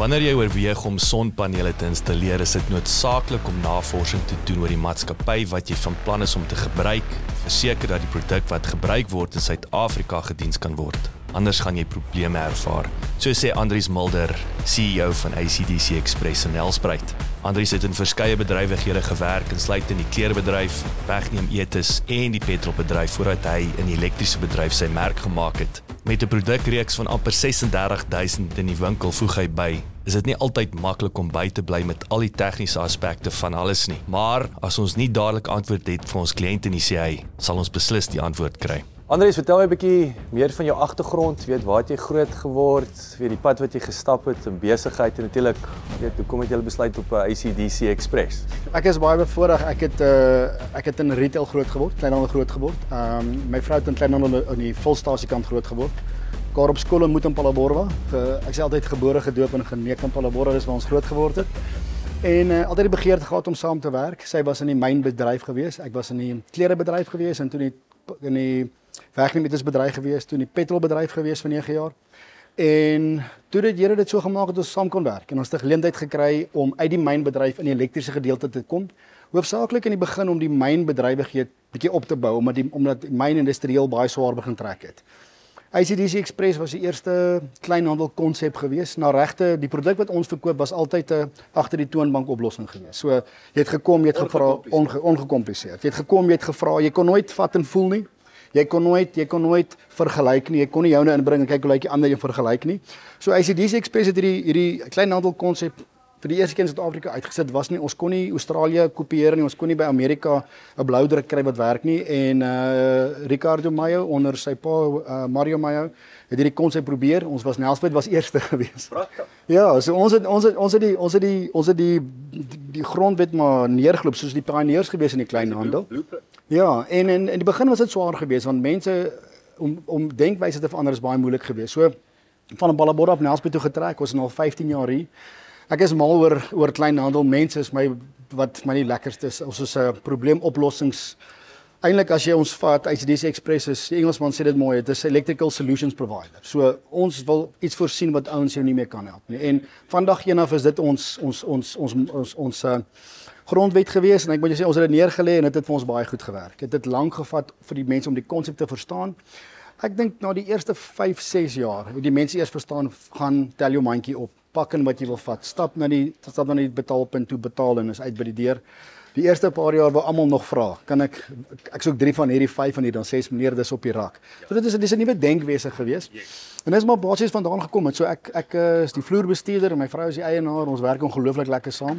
Wanneer jy oorweeg om sonpanele te installeer, is dit noodsaaklik om navorsing te doen oor die maatskappy wat jy van plan is om te gebruik, verseker dat die produk wat gebruik word in Suid-Afrika gediens kan word. Anders gaan jy probleme ervaar. So sê Andrius Mulder, CEO van ACDC Express in Nelspruit. Andrius het in verskeie bedrywighede gewerk, insluitend in die klerebedryf, wegneem etes en die petrolbedryf voordat hy in die elektriese bedryf sy merk gemaak het. Met 'n produkreeks van amper 36000 in die winkel voeg hy by. Is dit nie altyd maklik om by te bly met al die tegniese aspekte van alles nie. Maar as ons nie dadelik antwoord het vir ons kliënte nie, sê hy, sal ons beslis die antwoord kry. Andries, vertel my 'n bietjie meer van jou agtergrond, weet waar jy groot geword, weet die pad wat jy gestap het in besigheid en natuurlik, weet hoekom het jy besluit op 'n ICDC Express? Ek is baie bevoorreg. Ek het uh ek het in retail groot geword, kleinhandel groot geword. Ehm um, my vrou het in kleinhandel in die volstasiekant groot geword. Kar op skool in Mpumalanga. Ek is altyd gebore gedoop en geneek in Mpumalanga, dis waar ons groot geword het. En uh, altyd die begeerte gehad om saam te werk. Sy was in die mynbedryf gewees, ek was in die klerebedryf gewees en toe in die in die wegneemietersbedryf gewees, toe in die petrolbedryf gewees vir 9 jaar. En toe dit Here dit so gemaak het ons saam kon werk en ons het die geleentheid gekry om uit die mynbedryf in die elektriese gedeelte te kom. Hoofsaaklik in die begin om die mynbedrywighede bietjie op te bou omdat die omdat myn industrieel baie swaar begin trek het. ICDC Express was die eerste kleinhandel konsep gewees. Na regte, die produk wat ons verkoop was altyd 'n agter die toonbank oplossing gewees. So jy het gekom, jy het gevra onge, ongekompliseerd. Jy het gekom, jy het gevra, jy kon nooit vat en voel nie. Jy kon nooit jy kon nooit vergelyk nie. Jy kon nie joune inbring en kyk hoe lyk die ander jy vergelyk nie. So ICDC Express het hierdie hierdie klein handel konsep vir die eerste keer in Suid-Afrika uitgesit was nie. Ons kon nie Australië kopieer nie. Ons kon nie by Amerika 'n blou druk kry wat werk nie. En uh Ricardo Mayo onder sy pa uh, Mario Mayo het hierdie konsep probeer. Ons was Nelspruit was eerste gewees. Ja so ons het ons het ons het die ons het die ons het die die, die grondwet maar neergeloop soos die pioneers gewees in die klein handel. Ja, en in in die begin was dit swaar geweest want mense om om denkwyse te verander is baie moeilik geweest. So van 'n Ballabora af Nelspruit toe getrek, ons is nou al 15 jaar hier. Ek is mal oor oor kleinhandel. Mense is my wat my nie lekkerste is. Ons is 'n probleemoplossings. Eintlik as jy ons vat, ICDC Express is die Engelsman sê dit mooi, dit is electrical solutions provider. So ons wil iets voorsien wat ouens jou nie meer kan help nie. En vandag eendag is dit ons ons ons ons ons ons, uh, grondwet gewees en ek moet jou sê ons het dit neergelê en dit het vir ons baie goed gewerk. Dit het lank gevat vir die mense om die konsep te verstaan. Ek dink na die eerste 5, 6 jaar het die mense eers verstaan gaan tel jou mandjie op, pak in wat jy wil vat, stap na die stap na die betaalpunt toe betaal en is uit by die deur. Die eerste paar jaar wou almal nog vra, kan ek ek soek 3 van hierdie 5 van hier dan 6 meneer dis op die rak. So dit is dis 'n nuwe denkwese gewees. En dis maar basies vandaan gekom het. So ek ek eh, is die vloerbestuurder en my vrou is die eienaar. Ons werk ongelooflik lekker saam.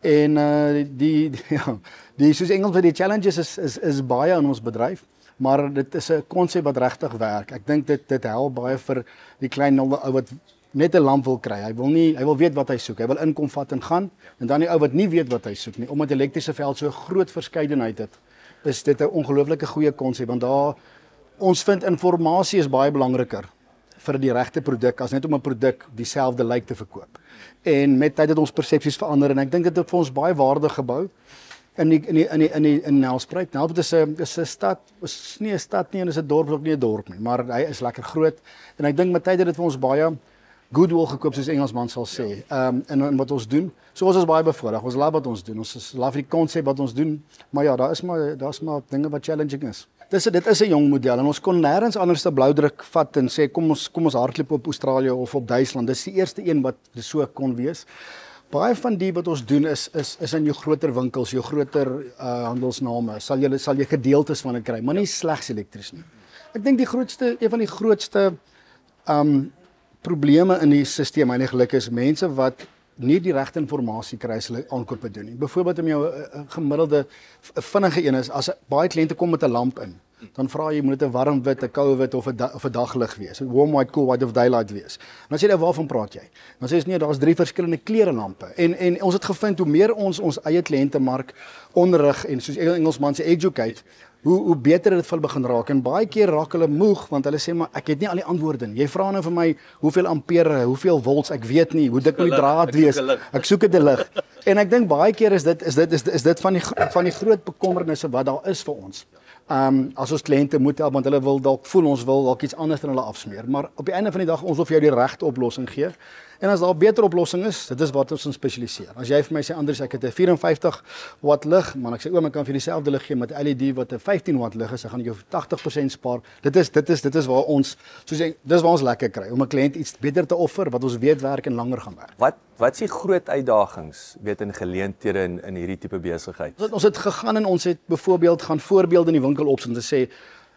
En uh die, die ja, die soos Engels vir die challenges is is is baie in ons bedryf, maar dit is 'n konsep wat regtig werk. Ek dink dit dit help baie vir die klein ou wat net 'n lamp wil kry. Hy wil nie hy wil weet wat hy soek. Hy wil inkom vat en gaan. En dan die ou wat nie weet wat hy soek nie, omdat elektriese veld so groot verskeidenheid het, is dit 'n ongelooflike goeie konsep want daar ons vind inligting is baie belangriker vir die regte produk as net om 'n produk dieselfde lyk like te verkoop. En met tyd het ons persepsies verander en ek dink dit het vir ons baie waarde gebou in die in die in die in die in Nelspruit. Nelspruit is 'n is 'n stad, is nie 'n stad nie en is 'n dorp ook nie 'n dorp nie, maar hy is lekker groot en ek dink met tyd het dit vir ons baie goodwill gekoop soos Engelsman sal sê. Ehm um, en, en wat ons doen, so ons is baie bevoorreg. Ons love wat ons doen. Ons is love die konsep wat ons doen. Maar ja, daar is maar daar's maar dinge wat challenging is. Dis dit is 'n jong model en ons kon nêrens anders te blou druk vat en sê kom ons kom ons hardloop op Australië of op Duitsland. Dis die eerste een wat so kon wees. Baie van die wat ons doen is is is in jou groter winkels, jou groter uh handelsname. Sal jy sal jy gedeeltes van dit kry, maar nie slegs elektries nie. Ek dink die grootste een van die grootste um probleme in die stelsel eintlik is mense wat nie die regte inligting kry as hulle aankope doen nie. Byvoorbeeld om jou 'n uh, uh, gemiddelde vinnige een is as baie kliënte kom met 'n lamp in, dan vra jy moet dit 'n warm wit, 'n koue wit of 'n of 'n daglig wees. Warm white, cool white of daylight wees. En dan sê jy waarvan praat jy? Dan sê jy nee, daar's drie verskillende kleure lampe. En en ons het gevind hoe meer ons ons eie kliënte mark onderrig en soos Engelsman sê educate, hoe hoe beter dit vir begin raak en baie keer raak hulle moeg want hulle sê maar ek het nie al die antwoorde nie. Jy vra nou vir my hoeveel ampere, hoeveel volts, ek weet nie, hoe dik moet die draad wees. Ek soek dit lig. En ek dink baie keer is dit is dit is, is dit van die van die groot bekommernisse wat daar is vir ons. Ehm um, as ons kliënte moet help want hulle wil dalk voel ons wil dalk iets anders aan hulle afsmeer, maar op die einde van die dag ons wil vir jou die regte oplossing gee. En as daar 'n beter oplossing is, dit is wat ons spesialiseer. As jy vir my sê Andries, ek het 'n 54 watt lig, maar ek sê oom, ek kan vir dieselfde lig gee met LED wat 'n 15 watt lig is, dan gaan ek jou 80% spaar. Dit is dit is dit is waar ons soos jy dis waar ons lekker kry om 'n kliënt iets beter te offer wat ons weet werk en langer gaan werk. Wat wat is die groot uitdagings weet in geleenthede in in hierdie tipe besigheid? Ons het, ons het gegaan en ons het byvoorbeeld gaan voorbeelde in die winkel opsit om te sê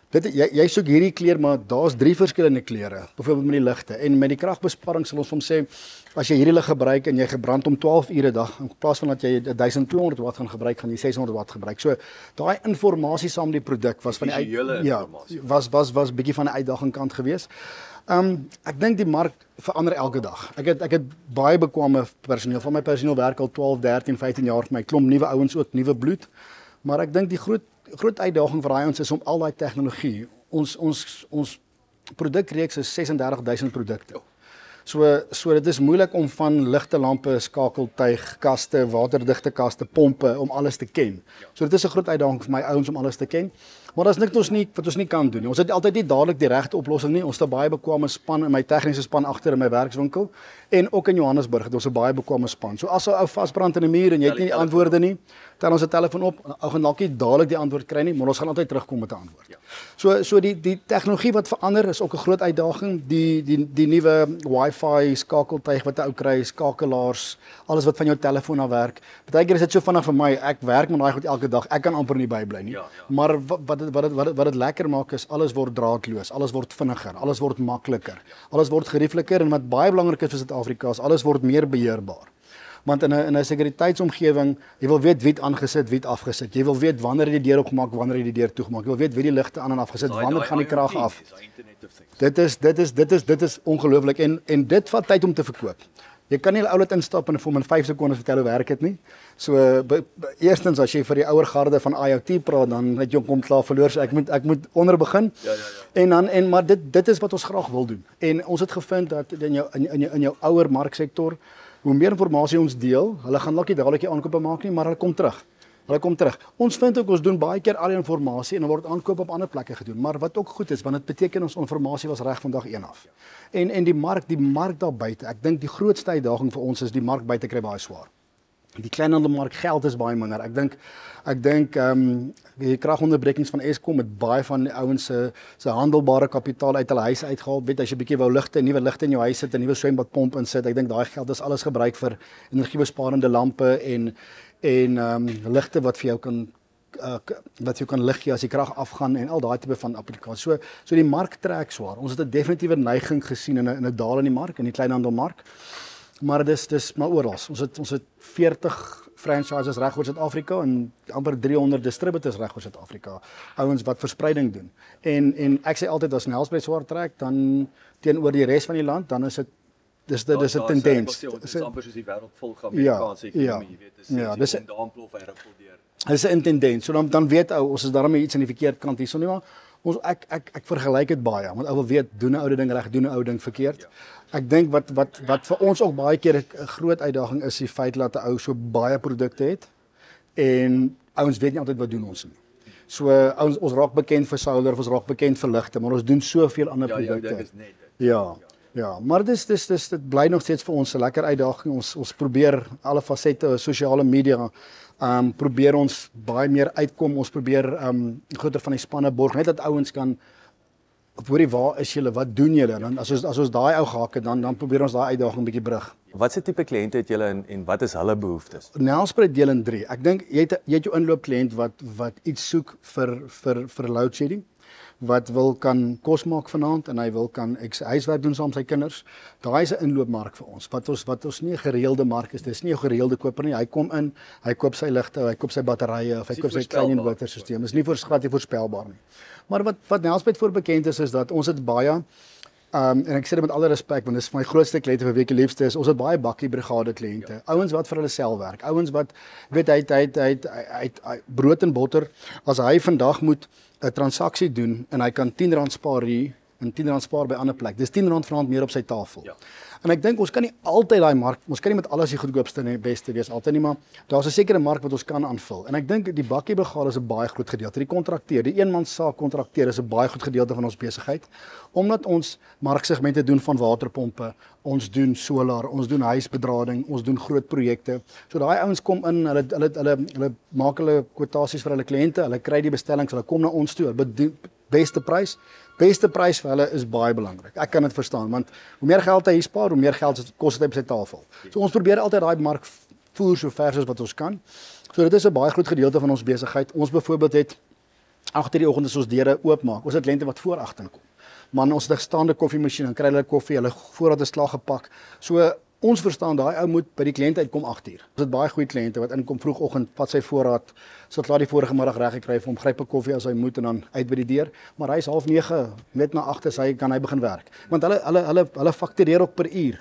Dit jy jy soek hierdie kleur maar daar's drie verskillende kleure. Byvoorbeeld met die ligte en met die kragbesparing sal ons hom sê as jy hierdie lig gebruik en jy gebrand om 12 ure 'n dag in plaas van dat jy 1200 watt gaan gebruik, gaan jy 600 watt gebruik. So daai inligting saam met die produk was van die uit, ja, was was was bietjie van 'n uitdaging kant gewees. Ehm um, ek dink die mark verander elke dag. Ek het ek het baie bekwame personeel. Van my personeel werk al 12, 13, 15 jaar vir my. Klomp nuwe ouens ook, nuwe bloed. Maar ek dink die groot groot uitdaging vir daai ons is om al daai tegnologie ons ons ons produkreeks is 36000 produkte. So so dit is moeilik om van ligte lampe, skakeltuig, kaste, waterdigte kaste, pompe om alles te ken. So dit is 'n groot uitdaging vir my ouens om alles te ken. Maar daar's niks ons nie wat ons nie kan doen nie. Ons het altyd nie dadelik die regte oplossing nie. Ons het baie bekwame span in my tegniese span agter in my werkswinkel en ook in Johannesburg het ons 'n baie bekwame span. So as 'n ou vasbrand in 'n muur en jy het nie die antwoorde nie, dan ons 'n telefoon op, ou gaan dalk nie dadelik die antwoord kry nie, maar ons gaan altyd terugkom met 'n antwoord. Ja. So so die die tegnologie wat verander is ook 'n groot uitdaging. Die die die nuwe Wi-Fi skakeltuig wat 'n ou kry, skakelaars, alles wat van jou telefoon af werk. Partykeer is dit so vinnig vir my. Ek werk met daai goed elke dag. Ek kan amper nie bybly nie. Ja, ja. Maar wat wat wat dit wat dit wat dit lekker maak is alles word draadloos, alles word vinniger, alles word makliker. Alles word geriefliker en wat baie belangrik is vir Suid-Afrika is alles word meer beheerbaar want in 'n in 'n sekuriteitsomgewing, jy wil weet wie het aangesit, wie het afgesit. Jy wil weet wanneer het die deur oopgemaak, wanneer het die deur toegemaak. Jy wil weet wie die ligte aan en afgesit, wanneer gaan die krag af. Dit is dit is dit is dit is ongelooflik en en dit vat tyd om te verkoop. Jy kan nie 'n oulet instap en vir hom in 5 sekondes vertel hoe werk dit nie. So be, be, eerstens as jy vir die ouer garde van IoT praat, dan het jy kom klaar verloor. So ek moet ek moet onder begin. Ja ja ja. En dan en maar dit dit is wat ons graag wil doen. En ons het gevind dat in jou in in jou, in jou ouer marksektor hoe meer inligting ons deel, hulle gaan dalk nie dadelik aankope maak nie, maar hulle kom terug. Hulle kom terug. Ons vind ook ons doen baie keer al die inligting en dan word aankope op ander plekke gedoen, maar wat ook goed is, want dit beteken ons inligting was reg vandag 1 af. En en die mark, die mark daar buite, ek dink die grootste uitdaging vir ons is die mark buite kry baie swaar. Die kleinhandelmark geld is baie minder. Ek dink ek dink ehm um, die kragonderbrekings van Eskom met baie van die ouens se se handelbare kapitaal uit hulle huise uitgehaal. Weet as jy bietjie wou ligte, nuwe ligte in jou huis sit, 'n nuwe swembadpomp insit, ek dink daai geld is alles gebruik vir energiebesparende lampe en en ehm um, ligte wat vir jou kan uh, wat jy kan lig gee as die krag afgaan en al daai tipe van applikasies. So so die mark trek swaar. Ons het 'n definitiewe neiging gesien in 'n in 'n daal in die mark in die kleinhandelmark maar dis dis maar oral. Ons het ons het 40 franchises reg oor Suid-Afrika en amper 300 distributors reg oor Suid-Afrika. Ouens wat verspreiding doen. En en ek sê altyd as Nelspruit swaar trek dan teenoor die res van die land, dan is dit dis dit is 'n tendens. Dit is amper soos die wêreld vol gaan Amerikaanse ja, ekonomie, jy weet, dis ja, dis 'n daamplof en rippel deur. Dis 'n tendens. So dan dan weet ou ons is daarmee iets aan die verkeerde kant hierson nie maar ons ek ek ek vergelyk dit baie want ou wil weet doen 'n ou ding reg doen 'n ou ding verkeerd. Ja. Ek dink wat wat wat vir ons ook baie keer 'n groot uitdaging is die feit dat 'n ou so baie produkte het en ouens weet nie altyd wat doen ons nie. So ouens ons raak bekend vir souler, ons raak bekend vir ligte, maar ons doen soveel ander ja, produkte. Ja, dit is net dit. Ja. Ja, maar dis dis dis dit bly nog steeds vir ons 'n lekker uitdaging. Ons ons probeer alle fasette sosiale media um, probeer ons baie meer uitkom. Ons probeer ehm um, groter van die spanne borg net dat ouens kan hoorie waar is julle? Wat doen julle? Dan as ons as ons daai ou gehak het, dan dan probeer ons daai uitdaging 'n bietjie brug. Wat se tipe kliënte het julle en en wat is hulle behoeftes? Nelspruit deel in 3. Ek dink jy het jy het jou inloop kliënt wat wat iets soek vir vir vir load shedding wat wil kan kos maak vanaand en hy wil kan huiswerk doen saam met sy kinders. Daai is 'n inloopmark vir ons. Wat ons wat ons nie 'n gereelde mark is. Dis nie 'n gereelde koper nie. Hy kom in, hy koop sy ligte, hy koop sy batterye of hy koop sy klein inverterstelsel. Dis nie voorskat nie voorspelbaar nie. Maar wat wat Nelspruit voor bekend is is dat ons het baie Um en ek sê dit met alle respek want dis my grootste kliënte vir week liefste is ons het baie bakkie brigade kliënte. Ja. Ouens wat vir hulle self werk. Ouens wat weet hy hy hy, hy brood en botter as hy vandag moet 'n transaksie doen en hy kan R10 spaar hier en R10 spaar by 'n ander plek. Dis R10 vanaand meer op sy tafel. Ja. En ek dink ons kan nie altyd daai mark, ons kan nie met alles die goedkoopste en die beste wees altyd nie, maar daar's 'n sekere mark wat ons kan aanvul. En ek dink die bakkie begaal is 'n baie groot gedeelte. Die kontrakteur, die eenman saak kontrakteur is 'n baie groot gedeelte van ons besigheid omdat ons marksegmente doen van waterpompe, ons doen solar, ons doen huisbedrading, ons doen groot projekte. So daai ouens kom in, hulle hulle hulle hulle maak hulle kwotasies vir hulle kliënte, hulle kry die bestellings, hulle kom na ons toe, beste prys. Beste prys vir hulle is baie belangrik. Ek kan dit verstaan want hoe meer geld hy spaar, hoe meer geld kos dit op sy tafel. So ons probeer altyd daai mark voer so ver as wat ons kan. So dit is 'n baie groot gedeelte van ons besigheid. Ons byvoorbeeld het agter die oggend as ons deure oopmaak. Ons het lente wat voor agter kom. Man, ons het 'n staande koffiemasjien en kry hulle koffie, hulle voorraad is klaar gepak. So Ons verstaan daai ou moet by die kliënt uitkom 8uur. Ons het baie goeie kliënte wat inkom vroegoggend, vat sy voorraad, so klaar die vorige middag reg gekry vir hom, gryp 'n koffie as hy moet en dan uit by die deur, maar hy's half 9 net na 8 as hy kan hy begin werk. Want hulle hulle hulle hulle faktureer ook per uur.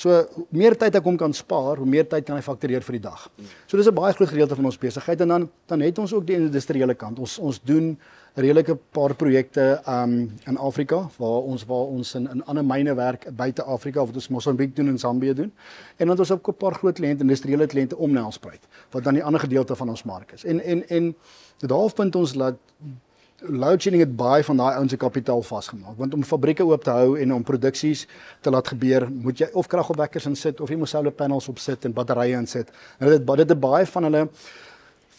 So hoe meer tyd ek hom kan spaar, hoe meer tyd kan hy faktureer vir die dag. So dis 'n baie groot gedeelte van ons besigheid en dan dan het ons ook die industriële kant. Ons ons doen redelike paar projekte um in Afrika waar ons waar ons in in ander myne werk buite Afrika wat ons Mosambiek doen en Zambië doen. En dan het ons ook 'n paar groot kliënte, industriële kliënte om Nelspruit wat dan die ander gedeelte van ons mark is. En en en daar vind ons dat load shedding het baie van daai ouens se kapitaal vasgemaak want om fabrieke oop te hou en om produksies te laat gebeur moet jy of kragopwekkers insit of jy moet solar panels opsit en batterye insit en dit dit het baie van hulle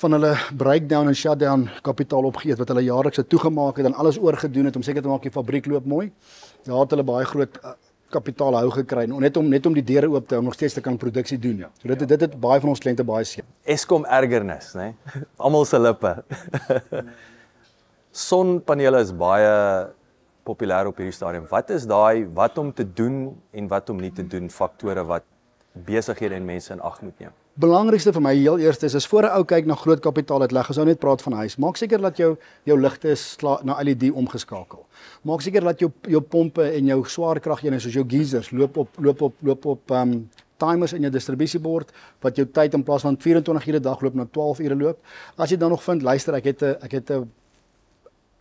van hulle breakdown en shutdown kapitaal opgeëet wat hulle jaarliks het toegemaak het en alles oorgedoen het om seker te maak die fabriek loop mooi. Daar het hulle baie groot uh, kapitaal hou gekry net om net om die deure oop te hou om nog steeds te kan produksie doen. Ja. So dit ja. dit het baie van ons kliënte baie seën. Eskom ergernis, nê? Nee? Almal se lippe. Sonpanele is baie populêr op hierdie stadium. Wat is daai wat om te doen en wat om nie te doen faktore wat besighede en mense in ag moet neem? belangrikste vir my heel eerste is as voor 'n ou kyk na groot kapitaal het leg, ons ou net praat van huis. Maak seker dat jou jou ligte is na LED omgeskakel. Maak seker dat jou jou pompe en jou swaarkrageenhede soos jou geysers loop op loop op loop op um timers in jou distribusiebord wat jou tyd in plaas van 24 ure dag loop na 12 ure loop. As jy dan nog vind, luister, ek het 'n ek het 'n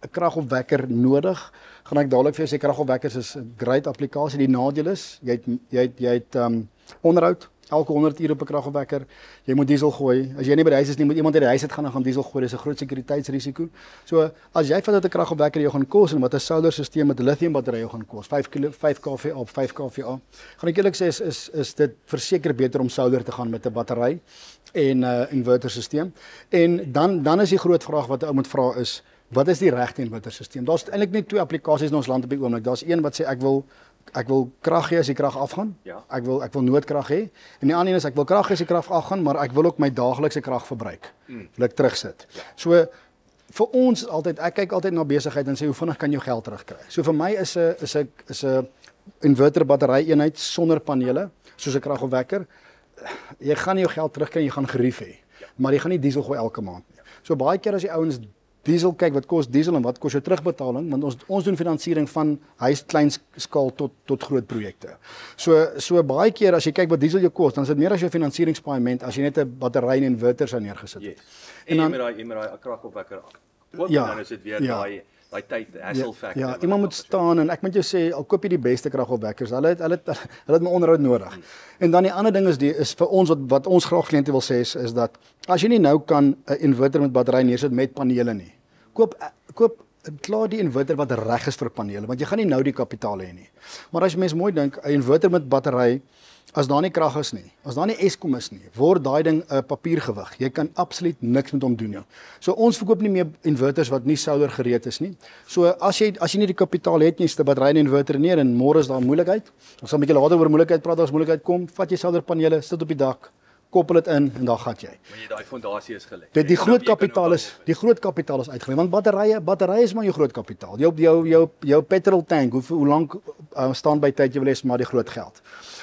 'n kragopwekker nodig. Gaan ek dadelik vir jou sê kragopwekkers is 'n great applikasie. Die nadeel is jy het jy het jy het um onderhoud elke 100 uur op 'n kragopwekker. Jy moet diesel gooi. As jy nie by die huis is nie, moet iemand uit die huis uit gaan en gaan diesel gooi. Dis 'n groot sekuriteitsrisiko. So, as jy vat dat 'n kragopwekker jou gaan kos en wat 'n solar stelsel met 'n lithium battery jou gaan kos, 5 kg 5 kV op 5 kV op. Gaan ek eerlik sê is is is dit verseker beter om solar te gaan met 'n battery en 'n uh, inverter stelsel. En dan dan is die groot vraag wat ou moet vra is Wat is die regte inverterstelsel? Daar's eintlik net twee applikasies in ons land op die oomblik. Daar's een wat sê ek wil ek wil krag hê as die krag afgaan. Ja. Ek wil ek wil noodkrag hê. En die ander een is ek wil krag hê as die krag afgaan, maar ek wil ook my daaglikse krag verbruik. Mm. Wil ek terugsit. Ja. So vir ons altyd ek kyk altyd na besigheid en sê hoe vinnig kan jy geld terugkry. So vir my is 'n is 'n is 'n inverter battery eenheid sonder panele, soos 'n kragopwekker. Jy gaan nie jou geld terugkry, jy gaan gerief hê. Ja. Maar jy gaan nie diesel gooi elke maand nie. So baie keer as die ouens diesel kyk wat kos diesel en wat kos jou terugbetaling want ons ons doen finansiering van huis klein skaal tot tot groot projekte. So so baie keer as jy kyk wat diesel jou kos, dan is dit meer as jou finansieringspaaiement as jy net 'n battery en inverters aan neergesit het. Yes. En, en dan met daai met daai kragopwekker. Ja, dan is dit weer ja. daai daai tyd hassle ja, factor. Ja, ja iemand moet staan en ek moet jou sê al koop jy die beste kragopwekkers, hulle het hulle het hulle het my onderhoud nodig. Hmm. En dan die ander ding is die is vir ons wat wat ons graag kliënte wil sê is, is dat as jy nie nou kan 'n inverter met battery neersit met panele nie. Koop koop klaar die inverter wat reg is vir panele want jy gaan nie nou die kapitaal hê nie. Maar as jy mens mooi dink, 'n inverter met battery As daar nie krag is nie, as daar nie Eskom is nie, word daai ding 'n uh, papiergewig. Jy kan absoluut niks met hom doen nie. So ons verkoop nie meer inverters wat nie solar gereed is nie. So as jy as jy nie die kapitaal het nie, is 'n battery en inverter neer en môre is daar moeilikheid. Ons sal 'n bietjie later oor moeilikheid praat as moeilikheid kom. Vat jy solar panele, sit op die dak, koppel dit in en dan gaan jy. Maar jy daai fondasie is gelê. Dit die groot kapitaal is, die groot kapitaal is uitgelê want batterye, batterye is maar jou groot kapitaal. Jou jou jou jou petrol tank, hoe hoe lank uh, staan by tyd jy wil hê is maar die groot geld.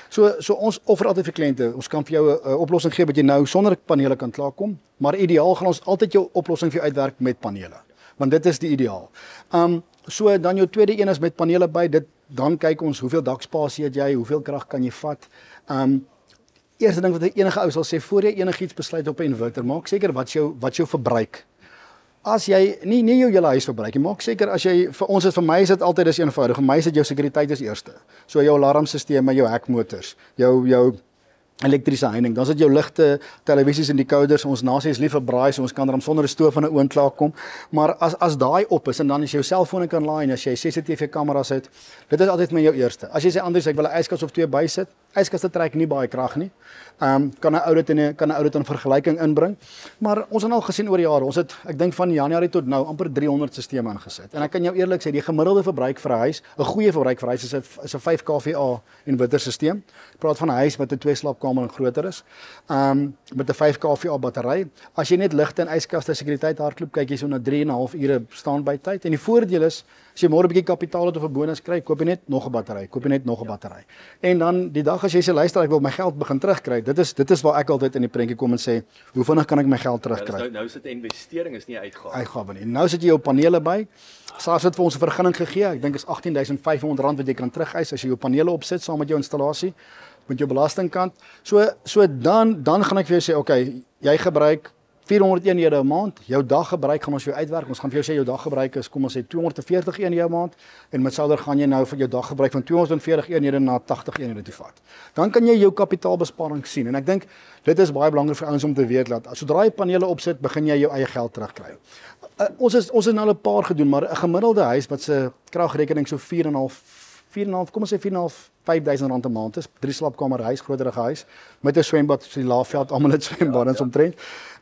So so ons offer altyd vir kliënte, ons kan vir jou 'n uh, oplossing gee wat jy nou sonder panele kan klaarkom, maar ideaal gaan ons altyd jou oplossing vir jou uitwerk met panele. Want dit is die ideaal. Um so dan jou tweede een is met panele by, dit dan kyk ons hoeveel dakspasie het jy, hoeveel krag kan jy vat. Um eerste ding wat enige ou sal sê voor jy enigiets besluit op 'n inverter, maak seker wat jou wat jou verbruik as jy nie nie jou hele huis verbruik nie, maak seker as jy vir ons is vir my is dit altyd is eenvoudig. Vir my is dit jou sekuriteit is eerste. So jou alarmstelsels, jou hekmotors, jou jou elektriese heining. Dan sit jou ligte, televisies en decoders. Ons nasie is lief vir braai, so ons kan dan sonder 'n stoof van 'n oond klaar kom. Maar as as daai op is en dan as jou selfoon kan laai en as jy CCTV kameras het, dit is altyd met jou eerste. As jy sê anders ek wil 'n yskas of twee bysit, yskaste trek nie baie krag nie. Ehm um, kan 'n audit en 'n kan 'n audit in vergelyking inbring. Maar ons het al gesien oor die jare, ons het ek dink van Januarie tot nou amper 300 stelsels ingesit. En ek kan jou eerlik sê, die gemiddelde verbruik vir 'n huis, 'n goeie verbruik vir 'n huis is 'n is 'n 5 kVA inverter stelsel. Praat van 'n huis met 'n twee slaapkamer en groter is. Ehm um, met 'n 5 kVA battery. As jy net ligte en yskaste sekuriteit hardloop, kyk jy so na 3 en 'n half ure staan by tyd. En die voordeel is As jy môre 'n bietjie kapitaal het of 'n bonus kry, koop jy net nog 'n battery, koop jy net nog 'n battery. En dan die dag as jy sê luister, ek wil my geld begin terugkry. Dit is dit is waar ek altyd in die prentjie kom en sê, hoe vinnig kan ek my geld terugkry? Ja, nou nou sit 'n investering is nie uitgawe. Uitgawe nie. Nou sit jy jou panele by. SARS het vir ons 'n vergunning gegee. Ek dink is R18500 wat jy kan terugeis as jy jou panele opsit saam met jou installasie met jou belastingkant. So so dan dan gaan ek vir jou sê, okay, jy gebruik 400 eenhede 'n maand. Jou daggebruik gaan ons vir jou uitwerk. Ons gaan vir jou sê jou daggebruik is kom ons sê 240 eenhede 'n maand en met Souder gaan jy nou vir jou daggebruik van 240 eenhede na 80 eenhede toe vat. Dan kan jy jou kapitaalbesparing sien en ek dink dit is baie belangrik vir ouens om te weet dat sodra jy panele opsit, begin jy jou eie geld terugkry. Uh, ons is ons het nou al 'n paar gedoen, maar 'n gemiddelde huis wat se kragrekening so 4.5 4.5 kom ons sê 4.5 5000 rand 'n maand is, drie slaapkamer huis, groterige huis met 'n swembad, so die Laagveld almal het swembaddens ja, ja. omtrent.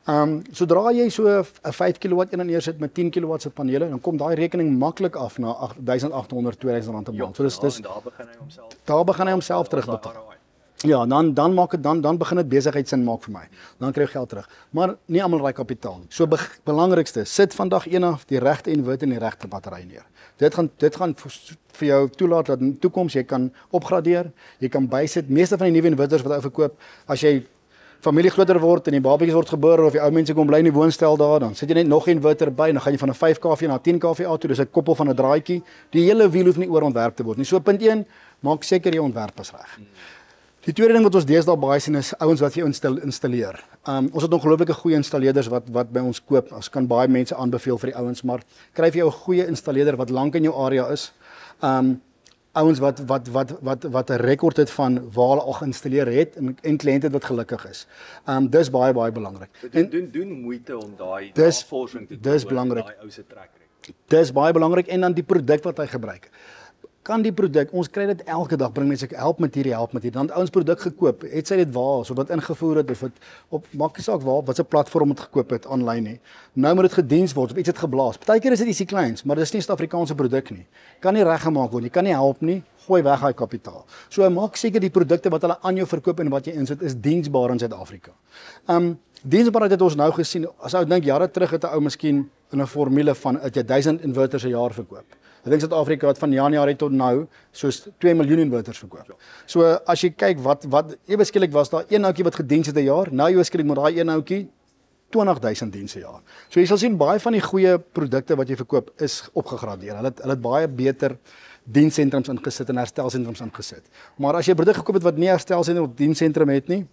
Ehm um, sodra jy so 'n 5 kW een en neersit met 10 kW se panele, dan kom daai rekening maklik af na 1800 2000 rand 'n maand. So dis dis daar begin hy homself. Daar begin hy homself terugbetaal. Ja, dan dan maak dit dan dan begin dit besigheid sin maak vir my. Dan kry jy geld terug. Maar nie almal raai kapitaal nie. So be belangrikste, sit vandag een af die regte inverter en die regte battery neer. Dit gaan dit gaan vir jou toelaat dat in die toekoms jy kan opgradeer, jy kan bysit. Meeste van die nuwe inverters wat ou verkoop, as jy familie groter word en die babatjies word gebore of die ou mense kom bly in die woonstel daar dan sit jy net nog 'n inverter by en dan gaan jy van 'n 5 kV na 10 kV toe. Dis 'n koppel van 'n draadjie. Die hele wiel hoef nie oorontwerp te word nie. So punt 1 maak seker jy ontwerp is reg die tweede ding wat ons deesdae baie sien is ouens wat jy instal, installeer um, ons het ongelooflike goeie installeerders wat wat by ons koop ons kan baie mense aanbeveel vir die ouens maar kry vir jou 'n goeie installeerder wat lank in jou area is um, ouens wat wat wat wat wat 'n rekord het van waar hulle al geïnstalleer het en en kliënte wat gelukkig is. Um, dis baie baie belangrik. En doen doen moeite om daai navorsing te doen. Dis belangrik. Daai ou se trek record. Dis baie belangrik en dan die produk wat hy gebruik kan die produk ons kry dit elke dag bring mense help materiaal help materiaal dan ouens produk gekoop het sy dit waar so wat ingevoer het of dit op maak nie saak waar wat se platform het gekoop het aanlyn nie. Nou moet dit gediens word of iets het geblaas. Partykeer is dit ietsie kleins maar dis nie 'n Suid-Afrikaanse produk nie. Kan nie reggemaak word jy kan nie help nie gooi weg daai kapitaal. So maak seker die produkte wat hulle aan jou verkoop en wat jy insit is diensbaar in Suid-Afrika. Um diensbaarheid het ons nou gesien as ou dink jare terug het 'n ou miskien in 'n formule van het jy 1000 inverters 'n jaar verkoop Ek dink Suid-Afrika het van Januarie tot nou soos 2 miljoen inverters verkoop. So as jy kyk wat wat ewe skielik was daar een houtjie wat gediens het 'n jaar, nou ewe skielik moet daai een houtjie 20000 dienste jaar. So jy sal sien baie van die goeie produkte wat jy verkoop is opgegradeer. Hulle het hulle het baie beter dienssentrums ingesit en herstelsentrums ingesit. Maar as jy 'n produk gekoop het wat nie herstelsentrum of dienssentrum het nie,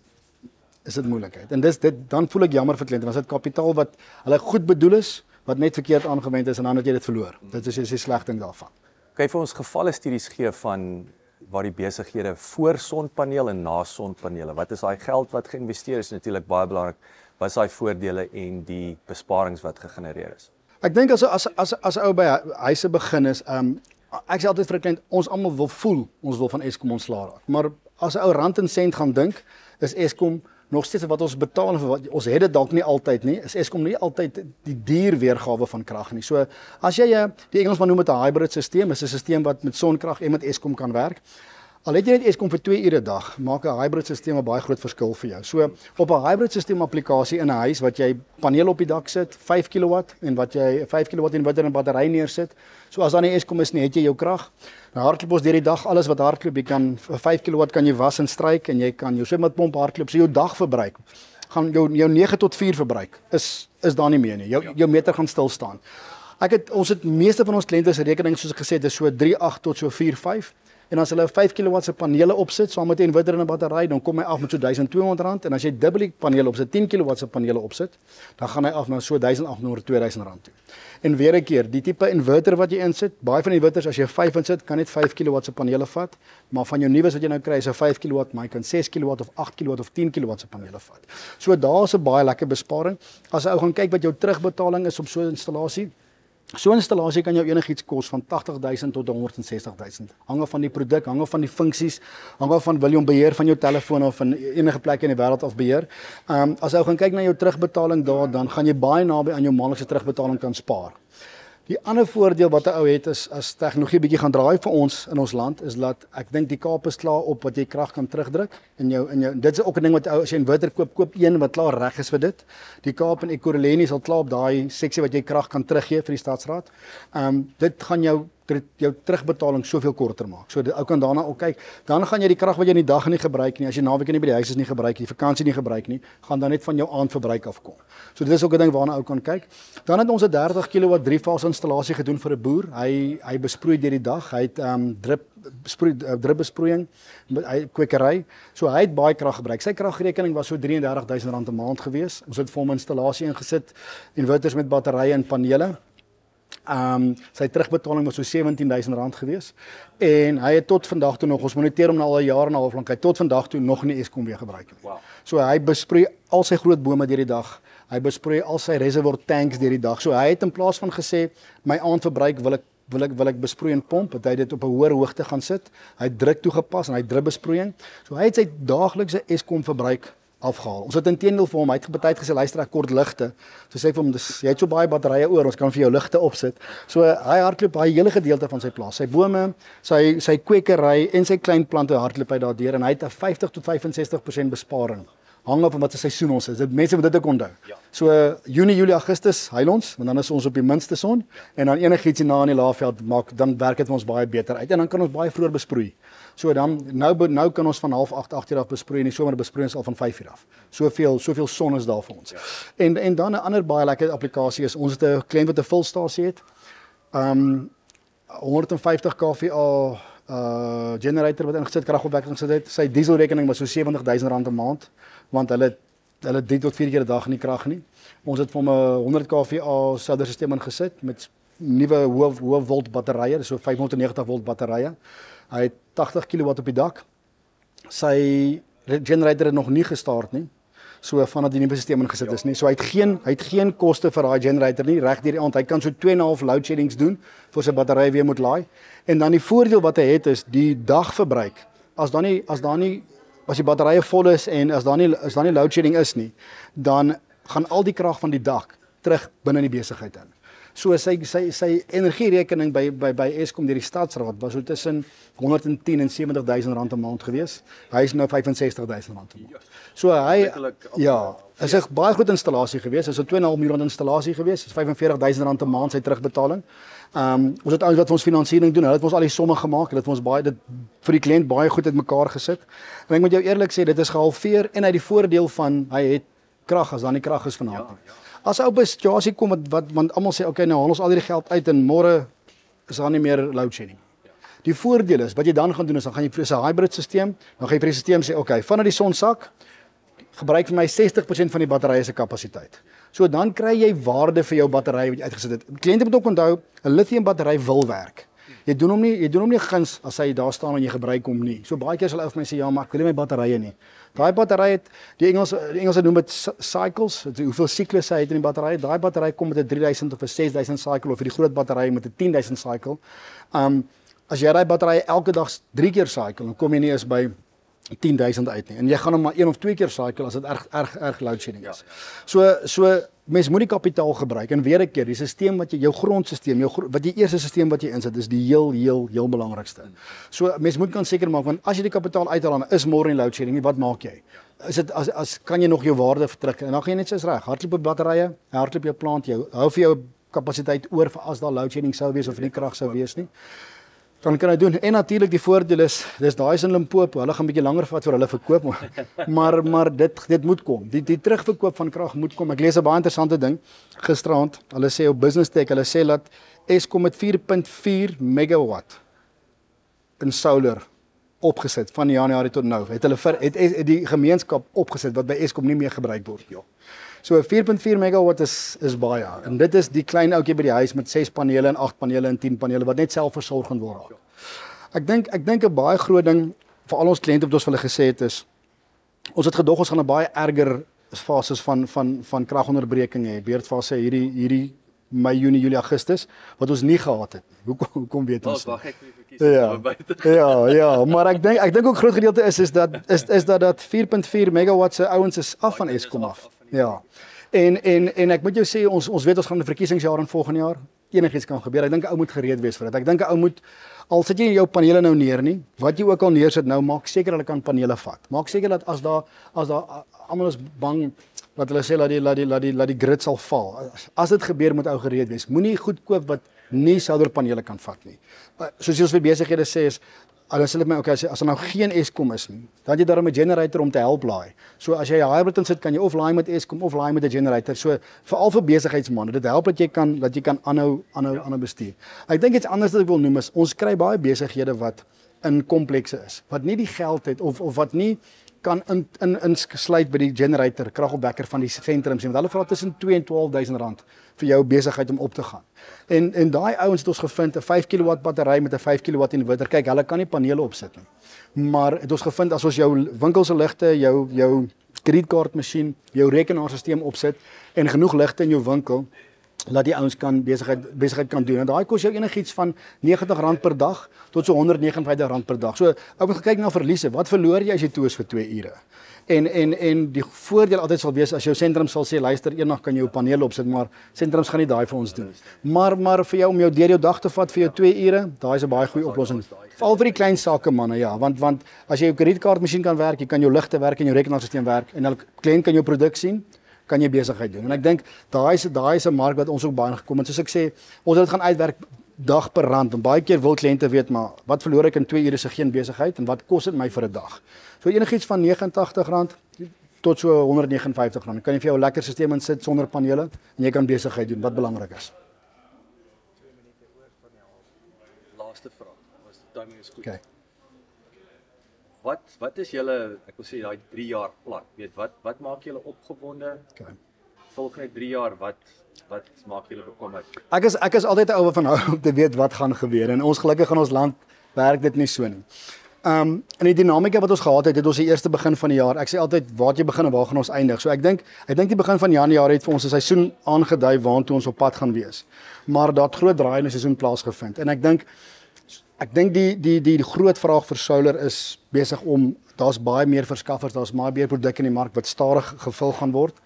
is dit moeilikheid. En dis dit dan voel ek jammer vir kliënte, want dit kapitaal wat hulle goed bedoel is, wat net verkeerd aangewend is en dan het jy dit verloor. Dit is 'n sleg ding daarvan. Kyk vir ons gevalle studies gee van waar die besighede voor sonpanele en na sonpanele. Wat is daai geld wat geïnvesteer is natuurlik baie belangrik. Wat is daai voordele en die besparings wat gegenereer is? Ek dink as as as as ou by huise begin is, um ek sê altyd vir 'n kliënt, ons almal wil voel ons wil van Eskom ontslaa raak. Maar as 'n ou rand en sent gaan dink, is Eskom nog steeds wat ons betaal vir wat ons het dit dalk nie altyd nie. Is Eskom nie altyd die duur weergawe van krag nie. So as jy eh, die Engelsman noem dit 'n hybrid stelsel, is 'n stelsel wat met sonkrag en met Eskom kan werk. Al het jy net Eskom vir 2 ure 'n dag, maak 'n hybrid stelsel 'n baie groot verskil vir jou. So op 'n hybrid stelsel applikasie in 'n huis wat jy paneel op die dak sit, 5 kW en wat jy 5 kW inverter en battery neersit. So as dan nie Eskom is nie, het jy jou krag. Nou hardloop ons deur die dag alles wat hardloop, jy kan vir 5 kW kan jy was en stryk en jy kan jou swembadpomp hardloop, so jou dagverbruik gaan jou jou 9 tot 4 verbruik is is daar nie meer nie. Jou jou meter gaan stil staan. Ek het ons het meeste van ons kliënte se rekening soos ek gesê het is so 38 tot so 45 En as hulle 5 kW se panele opsit saam met 'n inverter en 'n battery, dan kom hy af met so R1200 en as jy dubbel die panele opsit, 10 kW se panele opsit, dan gaan hy af na so R1800 R2000 toe. En weer 'n keer, die tipe inverter wat jy insit, baie van die inverters as jy 5 insit, kan net 5 kW se panele vat, maar van jou nuus wat jy nou kry is 'n 5 kW, maar jy kan 6 kW of 8 kW of 10 kW se panele vat. So daar's 'n baie lekker besparing. As jy ou gaan kyk wat jou terugbetaling is op so 'n installasie, So 'n installasie kan jou enigiets kos van 80000 tot 160000. Hang af van die produk, hang af van die funksies, hang af van wil jy hom beheer van jou telefoon of van enige plek in die wêreld af beheer. Ehm um, as jy gaan kyk na jou terugbetaling daar, dan gaan jy baie naby aan jou maandelikse terugbetaling kan spaar. Die ander voordeel wat 'n ou het is as tegnologie bietjie gaan draai vir ons in ons land is dat ek dink die Kaap is klaar op wat jy krag kan terugdruk in jou in jou dit is ook 'n ding wat ou as jy 'n inverter koop koop een wat klaar reg is vir dit. Die Kaap en Ekurhuleni sal klaar op daai seksie wat jy krag kan teruggee vir die stadsraad. Ehm um, dit gaan jou jou terugbetaling soveel korter maak. So ou kan daarna ook kyk. Dan gaan jy die krag wat jy in die dag nie gebruik nie, as jy naweek nie by die huis is nie gebruik nie, vakansie nie gebruik nie, gaan dan net van jou aandverbruik afkom. So dit is ook 'n ding waarna ou kan kyk. Dan het ons 'n 30 kW driefase installasie gedoen vir 'n boer. Hy hy besproei deur die dag. Hy het um, drip besproei uh, drip besproeiing met hy kwekery. So hy het baie krag gebruik. Sy kragrekening was so R33000 'n maand gewees. Ons het vir hom installasie ingesit, inverters met batterye en panele. Ehm um, sy terugbetaling was so R17000 gewees en hy het tot vandag toe nog ons moniteer hom nou al 'n jaar en 'n half lank hy tot vandag toe nog nie Eskom weer gebruik nie. Wow. So hy besproei al sy groot bome deur die dag. Hy besproei al sy reservoir tanks deur die dag. So hy het in plaas van gesê my aandverbruik wil ek wil ek wil ek besproei en pomp, het hy dit op 'n hoër hoogte gaan sit. Hy druk toegepas en hy drip besproeiing. So hy het sy daaglikse Eskom verbruik afgehaal. Ons het intedeel vir hom, hy het gebetuig gesê luister ek kort ligte. So sê ek vir hom dis jy het so baie batterye oor, ons kan vir jou ligte opsit. So hy hardloop baie hele gedeelte van sy plaas. Sy bome, sy sy kwekery en sy klein plante hardloop hy daardeur en hy het 'n 50 tot 65% besparing hang af van wat se seisoen ons is. Dit mense moet dit ook onthou. Ja. So Junie, Julie, Augustus huil ons, want dan is ons op die minste son en dan enigiets hier na in die laafveld maak dan werk dit vir ons baie beter uit en dan kan ons baie vroeër besproei. So dan nou nou kan ons van 08:30 8:00 af besproei en die somer besproei ons al van 5:00 af. Soveel soveel son is daar vir ons. Ja. En en dan 'n ander baie lekker applikasie is ons het 'n kliënt wat 'n vulstasie het. Um 150 kVA uh generator wat ingesit kragopwekking gesit het. Sy dieselrekening was so R70000 'n maand want hulle hulle 3 tot 4 keer 'n dag nie krag nie. Ons het hom 'n 100 kVA soudderstelsel ingesit met nuwe hoë hoë volt batterye, so 590 volt batterye. Hy het 80 kW op die dak. Sy generator het nog nie gestart nie. So vanaf die nuwe stelsel ingesit is nie. So hy het geen hy het geen koste vir daai generator nie reg deur die aand. Hy kan so 2.5 load sheddings doen vir sy battery weer moet laai. En dan die voordeel wat hy het is die dagverbruik. As dan nie as daar nie as die batterye vol is en as daar nie as daar nie load shedding is nie, dan gaan al die krag van die dak terug binne die besigheid in. So sy sy sy energierekening by by by Eskom deur die stadsraad was so tussen 110 en 70000 rand 'n maand gewees. Hy is nou 65000 rand 'n maand. So hy ja, is 'n baie goeie installasie gewees. Dit is 'n 2.5 miljoen installasie gewees. Dit is 45000 rand 'n maand sy terugbetaling. Ehm um, ons het ouens wat vir ons finansiering doen. Hulle het ons al die somme gemaak. Hulle het ons baie dit vir die kliënt baie goed uitmekaar gesit. En ek moet jou eerlik sê, dit is gehalveer en hy het die voordeel van hy het krag as dan nie krag is vanaand nie. Ja, ja. As ou by 'n situasie kom wat wat want almal sê okay nou haal ons al hierdie geld uit en môre is daar nie meer load shedding. Die voordeel is wat jy dan gaan doen is dan gaan jy vir 'n hybrid stelsel, dan gaan jy vir die stelsel sê okay, vanaf die son sak gebruik vir my 60% van die batterye se kapasiteit. So dan kry jy waarde vir jou battery wat jy uitgesit het. Kliënte moet ook onthou, 'n lithium battery wil werk. Jy doen hom nie, jy doen hom nie guns as hy daar staan en jy gebruik hom nie. So baie keer sal ou vir my sê ja, maar ek wil nie my batterye nie. Daai battery het die Engels die Engelse noem dit cycles, dit hoeveel siklusse hy het in die battery. Daai battery kom met 'n 3000 of 'n 6000 cycle of vir die groot battery met 'n 10000 cycle. Um as jy daai battery elke dag 3 keer cycle, dan kom jy nie eens by 10000 uit nie. En jy gaan hom maar een of twee keer cycle as dit erg erg erg load shedding is. So so mens moet die kapitaal gebruik en weer 'n keer die stelsel wat jy jou grondstelsel jou wat die eerste stelsel wat jy insit is die heel heel heel belangrikste. So mens moet kan seker maak want as jy die kapitaal uithaal dan is môre nie load shedding nie wat maak jy? Is dit as as kan jy nog jou waarde vertrek en dan gaan jy net soos reg hardloop op batterye, hardloop jou plant jou hou vir jou kapasiteit oor vir as daar load shedding sou wees of nie krag sou wees nie dan kan hy doen. En natuurlik die voordeel is, dis daai is in Limpopo. Hulle gaan 'n bietjie langer vat vir hulle verkoop, maar maar dit dit moet kom. Die die terugverkoop van krag moet kom. Ek lees 'n baie interessante ding gisterand. Hulle sê op Business Tech, hulle sê dat Eskom met 4.4 megawatt in solar opgesit van Januarie tot nou. Het hulle vir het, het die gemeenskap opgesit wat by Eskom nie meer gebruik word nie. So 4.4 megawatt is is baie. En dit is die klein ouetjie by die huis met 6 panele en 8 panele en 10 panele wat net selfversorgend word. Ek dink ek dink 'n baie groot ding vir al ons kliënte wat ons vir hulle gesê het is ons het gedog ons gaan 'n baie erger fases van van van kragonderbreking hê. Beurtfase hierdie hierdie Mei, Junie, Julie, Augustus wat ons nie gehad het. Hoekom hoekom weet ons? Wag ek vir verkiesing ja, buite. ja, ja, maar ek dink ek dink ook groot gedeelte is is dat is is dat dat 4.4 megawatt se ouens is af van Eskom af. Ja. En en en ek moet jou sê ons ons weet ons gaan 'n verkiesingsjaar in volgende jaar. Enigiets kan gebeur. Ek dink 'n ou moet gereed wees vir dit. Ek dink 'n ou moet al sit jy jou panele nou neer nie, wat jy ook al neersit nou, maak seker hulle kan panele vat. Maak seker dat as daar as daar almal is bang wat hulle sê laat die laat die laat die laat die grid sal val. As dit gebeur moet ou gereed wees. Moenie goed koop wat nie solarpanele kan vat nie. Uh, soos jy ons vir besighede sê is hulle sê my okay as as nou geen Eskom is nie, dan jy daarom 'n generator om te help laai. So as jy 'n hybrid insit, kan jy of laai met Eskom of laai met 'n generator. So veral vir besigheidsmense, dit help dat jy kan dat jy kan aanhou aanhou aanhou bestuur. Ek dink iets anders wat ek wil noem is ons kry baie besighede wat in komplekse is, wat nie die geld het of of wat nie kan in in insluit by die generator kragopwekker van die sentrums en hulle vra tussen 2 en 12000 rand vir jou besigheid om op te gaan. En en daai ouens het ons gevind 'n 5 kW battery met 'n 5 kW inverter. Kyk, hulle kan nie panele opsit nie. Maar het ons gevind as ons jou winkel se ligte, jou jou kredietkaartmasjien, jou rekenaarstelsel opsit en genoeg ligte in jou winkel laat die ouens kan besigheid besigheid kan doen. En daai kos jou enigiets van R90 per dag tot so R159 per dag. So ou moet kyk na verliese. Wat verloor jy as jy toes vir 2 ure? En en en die voordeel altyd sal wees as jou sentrum sal sê luister eendag kan jy jou panele opsit, maar sentrums gaan nie daai vir ons doen. Maar maar vir jou om jou deur jou dag te vat vir jou 2 ure, daai is 'n baie goeie oplossing. Veral vir die klein sake manne, ja, want want as jy jou kredietkaartmasjien kan werk, jy kan jou ligte werk en jou rekenaarstelsel werk en elke kliënt kan jou produk sien kan jy besigheid doen. En ek dink daai is daai is 'n mark wat ons ook baie gekom het. Soos ek sê, ons het dit gaan uitwerk dag per rand. En baie keer wil kliënte weet maar wat verloor ek in 2 ure se geen besigheid en wat kos dit my vir 'n dag. So enigiets van R89 tot so R159. Kan jy vir jou 'n lekker stelsel insit sonder panele en jy kan besigheid doen wat belangrik is. Laaste vraag. Was die timing is goed. Okay wat wat is julle ek wil sê daai 3 jaar plan? Weet wat wat maak julle opgewonde? Okay. Volgende 3 jaar wat wat maak julle bekommerd? Ek is ek is altyd 'n ou van hou om te weet wat gaan gebeur en ons gelukkig in ons land werk dit nie so nie. Um in die dinamika wat ons gehad het, het ons die eerste begin van die jaar. Ek sê altyd waar jy begin en waar gaan ons eindig. So ek dink ek dink die begin van Januarie het vir ons 'n seisoen aangedui waartoe ons op pad gaan wees. Maar daar het groot draai in die seisoen plaasgevind en ek dink Ek dink die die die die groot vraag vir solar is besig om daar's baie meer verskaffers, daar's baie meer produkte in die mark wat stadig gevul gaan word.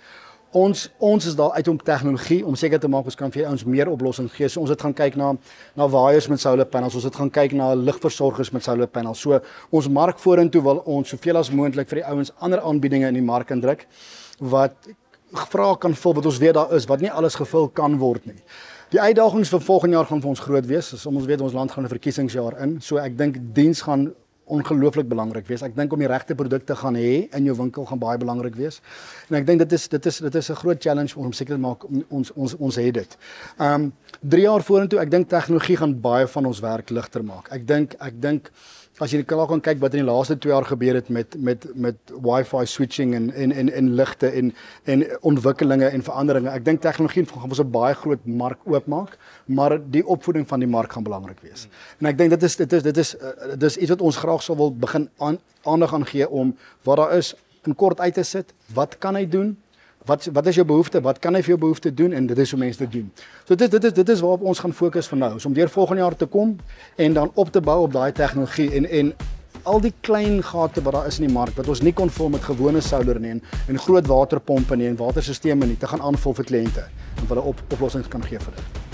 Ons ons is daar uit om tegnologie om seker te maak ons kan vir ons meer oplossings gee. So ons het gaan kyk na na waaiers met solar panels, ons het gaan kyk na ligversorgers met solar panels. So ons mark vorentoe wil ons soveel as moontlik vir die ouens ander aanbiedinge in die mark indruk wat vrae kan vul wat ons weet daar is wat nie alles gevul kan word nie. Die uitdagings vir volgende jaar gaan vir ons groot wees. As ons weet ons land gaan 'n verkiesingsjaar in, so ek dink diens gaan ongelooflik belangrik wees. Ek dink om die regte produkte gaan hê in jou winkel gaan baie belangrik wees. En ek dink dit is dit is dit is 'n groot challenge om seker te maak ons ons ons het dit. Ehm um, 3 jaar vorentoe, ek dink tegnologie gaan baie van ons werk ligter maak. Ek dink ek dink as jy kan ook kyk wat in die laaste 2 jaar gebeur het met met met wifi switching en en en en ligte en en ontwikkelinge en veranderinge. Ek dink tegnologie gaan ons 'n baie groot mark oopmaak, maar die opvoeding van die mark gaan belangrik wees. En ek dink dit is dit is dit is uh, dis iets wat ons graag sou wil begin aan, aandag aan gee om wat daar is in kort uit te sit. Wat kan hy doen? Wat wat is jou behoefte? Wat kan hy vir jou behoefte doen en dit is hoe mense dit doen. So dit dit is dit is waarop ons gaan fokus vir nou, om deur volgende jaar te kom en dan op te bou op daai tegnologie en en al die klein gate wat daar is in die mark wat ons nie kon vul met gewone solar nie en, en groot waterpompe nie en waterstelsels nie te gaan aanvul vir kliënte en hulle op oplossings kan gee vir dit.